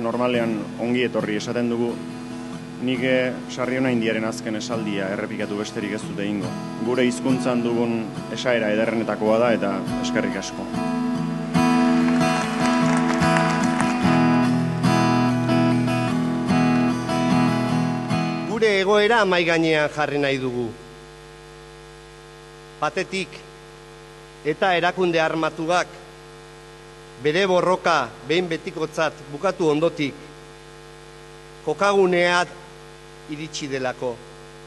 normalean ongi etorri esaten dugu, nik eh, sarri hona indiaren azken esaldia errepikatu besterik ez dute ingo. Gure hizkuntzan dugun esaera ederrenetakoa da eta eskerrik asko. Gure egoera mai gainean jarri nahi dugu. Batetik eta erakunde armatuak bere borroka behin betikotzat bukatu ondotik kokaguneat iritsi delako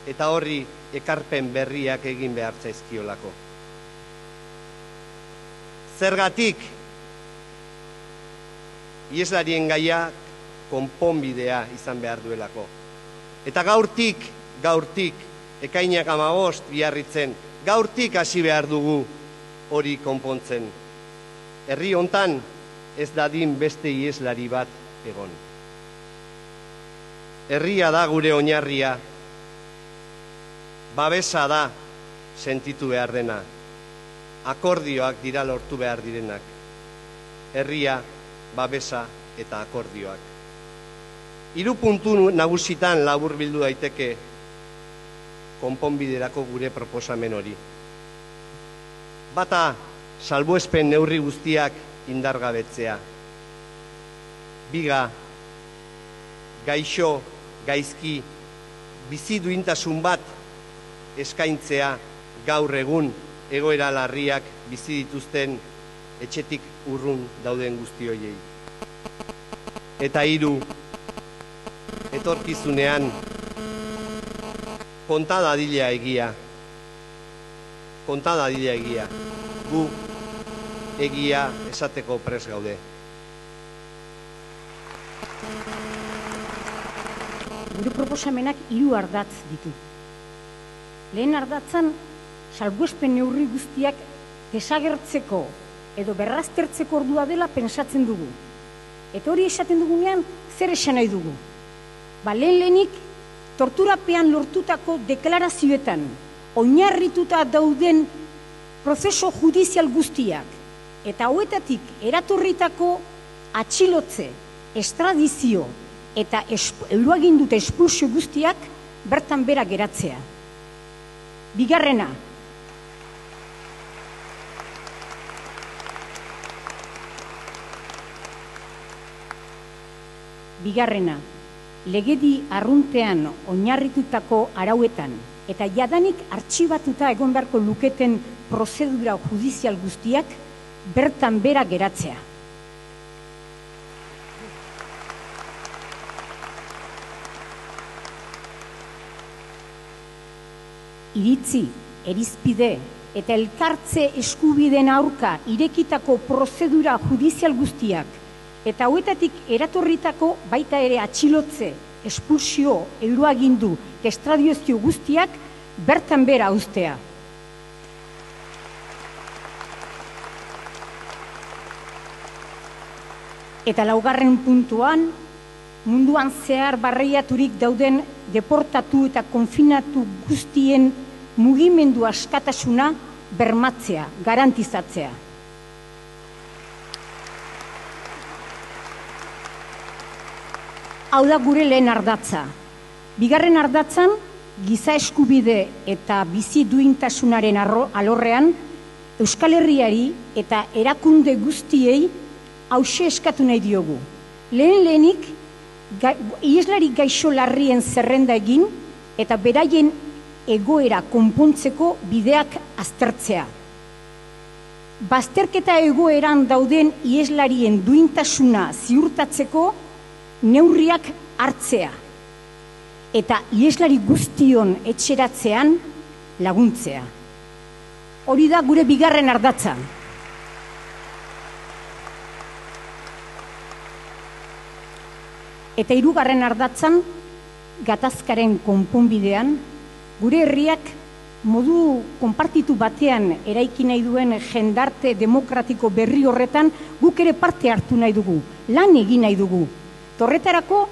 eta horri ekarpen berriak egin behar zaizkiolako. Zergatik ieslarien gaiak konponbidea izan behar duelako. Eta gaurtik, gaurtik, ekainak amabost biarritzen, gaurtik hasi behar dugu hori konpontzen. Herri hontan ez dadin beste ieslari bat egon. Herria da gure oinarria, babesa da sentitu behar dena, akordioak dira lortu behar direnak. Herria, babesa eta akordioak. Hiru puntu nagusitan labur bildu daiteke konponbiderako gure proposamen hori. Bata, salbuespen neurri guztiak indargabetzea. Biga, gaixo, gaizki, bizi duintasun bat eskaintzea gaur egun egoera larriak bizi dituzten etxetik urrun dauden guzti hoiei. Eta hiru, etorkizunean konta dadila egia. Konta dadila egia. Gu egia esateko pres gaude. Gure proposamenak hiru ardatz ditu. Lehen ardatzan, salbuespen neurri guztiak desagertzeko edo berraztertzeko ordua dela pensatzen dugu. Eta hori esaten dugunean, zer esan nahi dugu? Ba, lehen lehenik, torturapean lortutako deklarazioetan, oinarrituta dauden prozeso judizial guztiak, eta hauetatik eratorritako atxilotze, estradizio eta euroagindute espulsio guztiak bertan bera geratzea. Bigarrena, Bigarrena, legedi arruntean oinarritutako arauetan eta jadanik artxibatuta egon beharko luketen prozedura judizial guztiak bertan bera geratzea. Iritzi, erizpide eta elkartze eskubideen aurka irekitako prozedura judizial guztiak eta hauetatik eratorritako baita ere atxilotze, espulsio, euroagindu, estradiozio guztiak bertan bera ustea. Eta laugarren puntuan, munduan zehar barreiaturik dauden deportatu eta konfinatu guztien mugimendu askatasuna bermatzea, garantizatzea. Hau da gure lehen ardatza. Bigarren ardatzan, giza eskubide eta bizi duintasunaren alorrean, Euskal Herriari eta erakunde guztiei hause eskatu nahi diogu. Lehen lehenik, ieslari gaixo larrien zerrenda egin eta beraien egoera konpontzeko bideak aztertzea. Bazterketa egoeran dauden ieslarien duintasuna ziurtatzeko neurriak hartzea eta ieslari guztion etxeratzean laguntzea. Hori da gure bigarren ardatza. Eta hirugarren ardatzan, gatazkaren konponbidean, gure herriak modu konpartitu batean eraiki nahi duen jendarte demokratiko berri horretan guk ere parte hartu nahi dugu, lan egin nahi dugu, Torretarako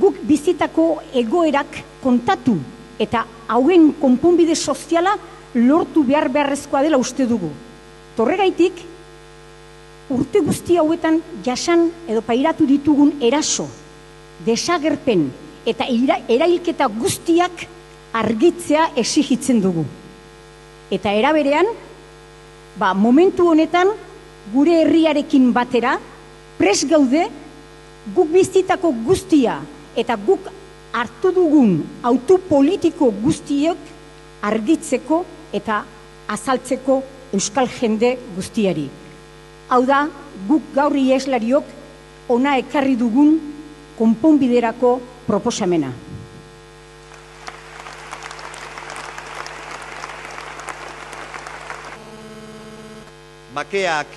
guk bizitako egoerak kontatu eta hauen konponbide soziala lortu behar beharrezkoa dela uste dugu. Torregaitik urte guzti hauetan jasan edo pairatu ditugun eraso desagerpen eta erailketa guztiak argitzea exigitzen dugu. Eta eraberean, ba, momentu honetan, gure herriarekin batera, pres gaude, guk biztitako guztia eta guk hartu dugun autu politiko guztiok argitzeko eta azaltzeko euskal jende guztiari. Hau da, guk gaurri eslariok ona ekarri dugun konponbiderako proposamena. Bakeak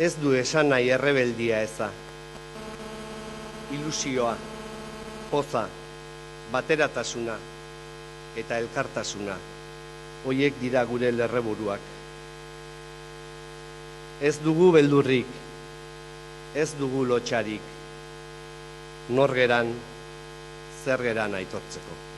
ez du esan nahi errebeldia eza. Ilusioa, poza, bateratasuna eta elkartasuna. Hoiek dira gure lerreburuak. Ez dugu beldurrik, ez dugu lotxarik, norgeran, zergeran aitortzeko.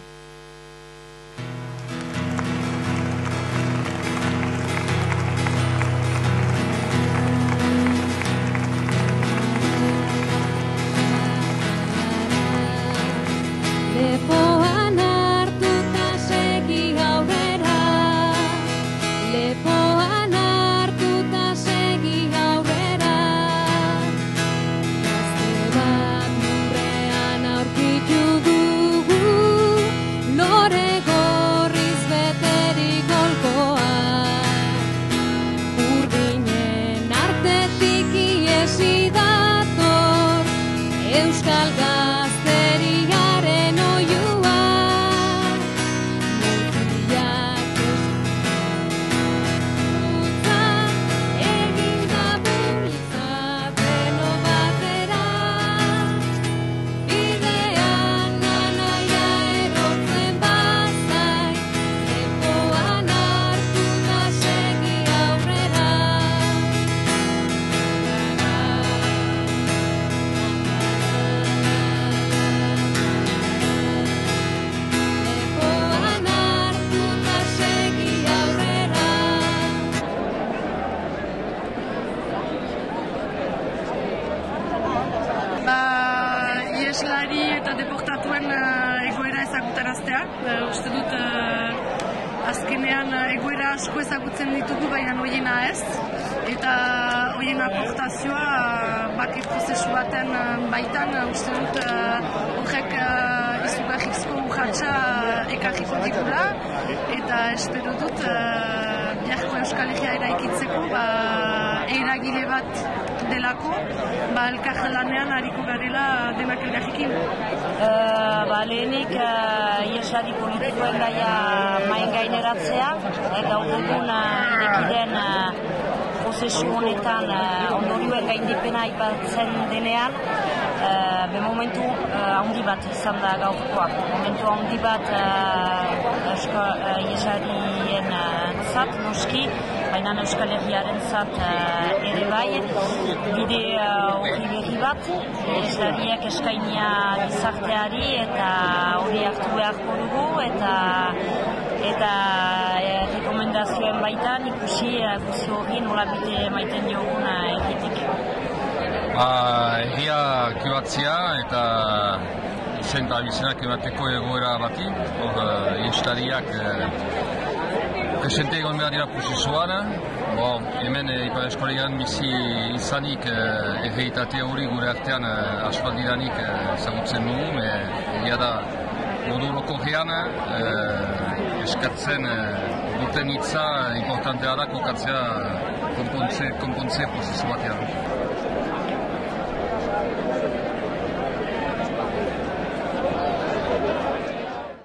Uh, uste dut uh, azkenean uh, egoera asko ezagutzen ditugu baina hoiena ez. Eta hoien aportazioa uh, bake prozesu baten baitan uste dut horrek izugarrizko urratxa ekarriko ditula eta espero dut biharko Euskal Herria eraikitzeko ba, eragile bat delako, ba, elkar lanean hariko garela denak elgarrikin. Uh, ba, lehenik, uh, iesari politikoen gaia main gaineratzea, eta dugun uh, irekiden uh, prozesu honetan uh, ondorioen gaindipena aipatzen denean, uh, be momentu uh, handi bat izan da gaurkoa. Momentu handi bat uh, esko, uh, iesarien uh, zat, noski, baina Euskal Herriaren zat uh, ere bai, bide hori uh, berri bat, esariak eskainia gizarteari eta hori hartu beharko dugu eta eta e, rekomendazioen baitan ikusi uh, guzi hori nola bide maiten diogun erritik. Ba, erria kibatzia eta zen eta abizenak ebateko egoera bati, hor uh, presente egon behar dira prozesuan. Bo, hemen e, Ipar Eskolegan bizi izanik e, erreitate hori gure artean e, aspaldidanik e, zagutzen dugu. E, egia da, modu loko gean, e, eskatzen e, duten hitza importantea da kokatzea konpontze, konpontze prozesu batean.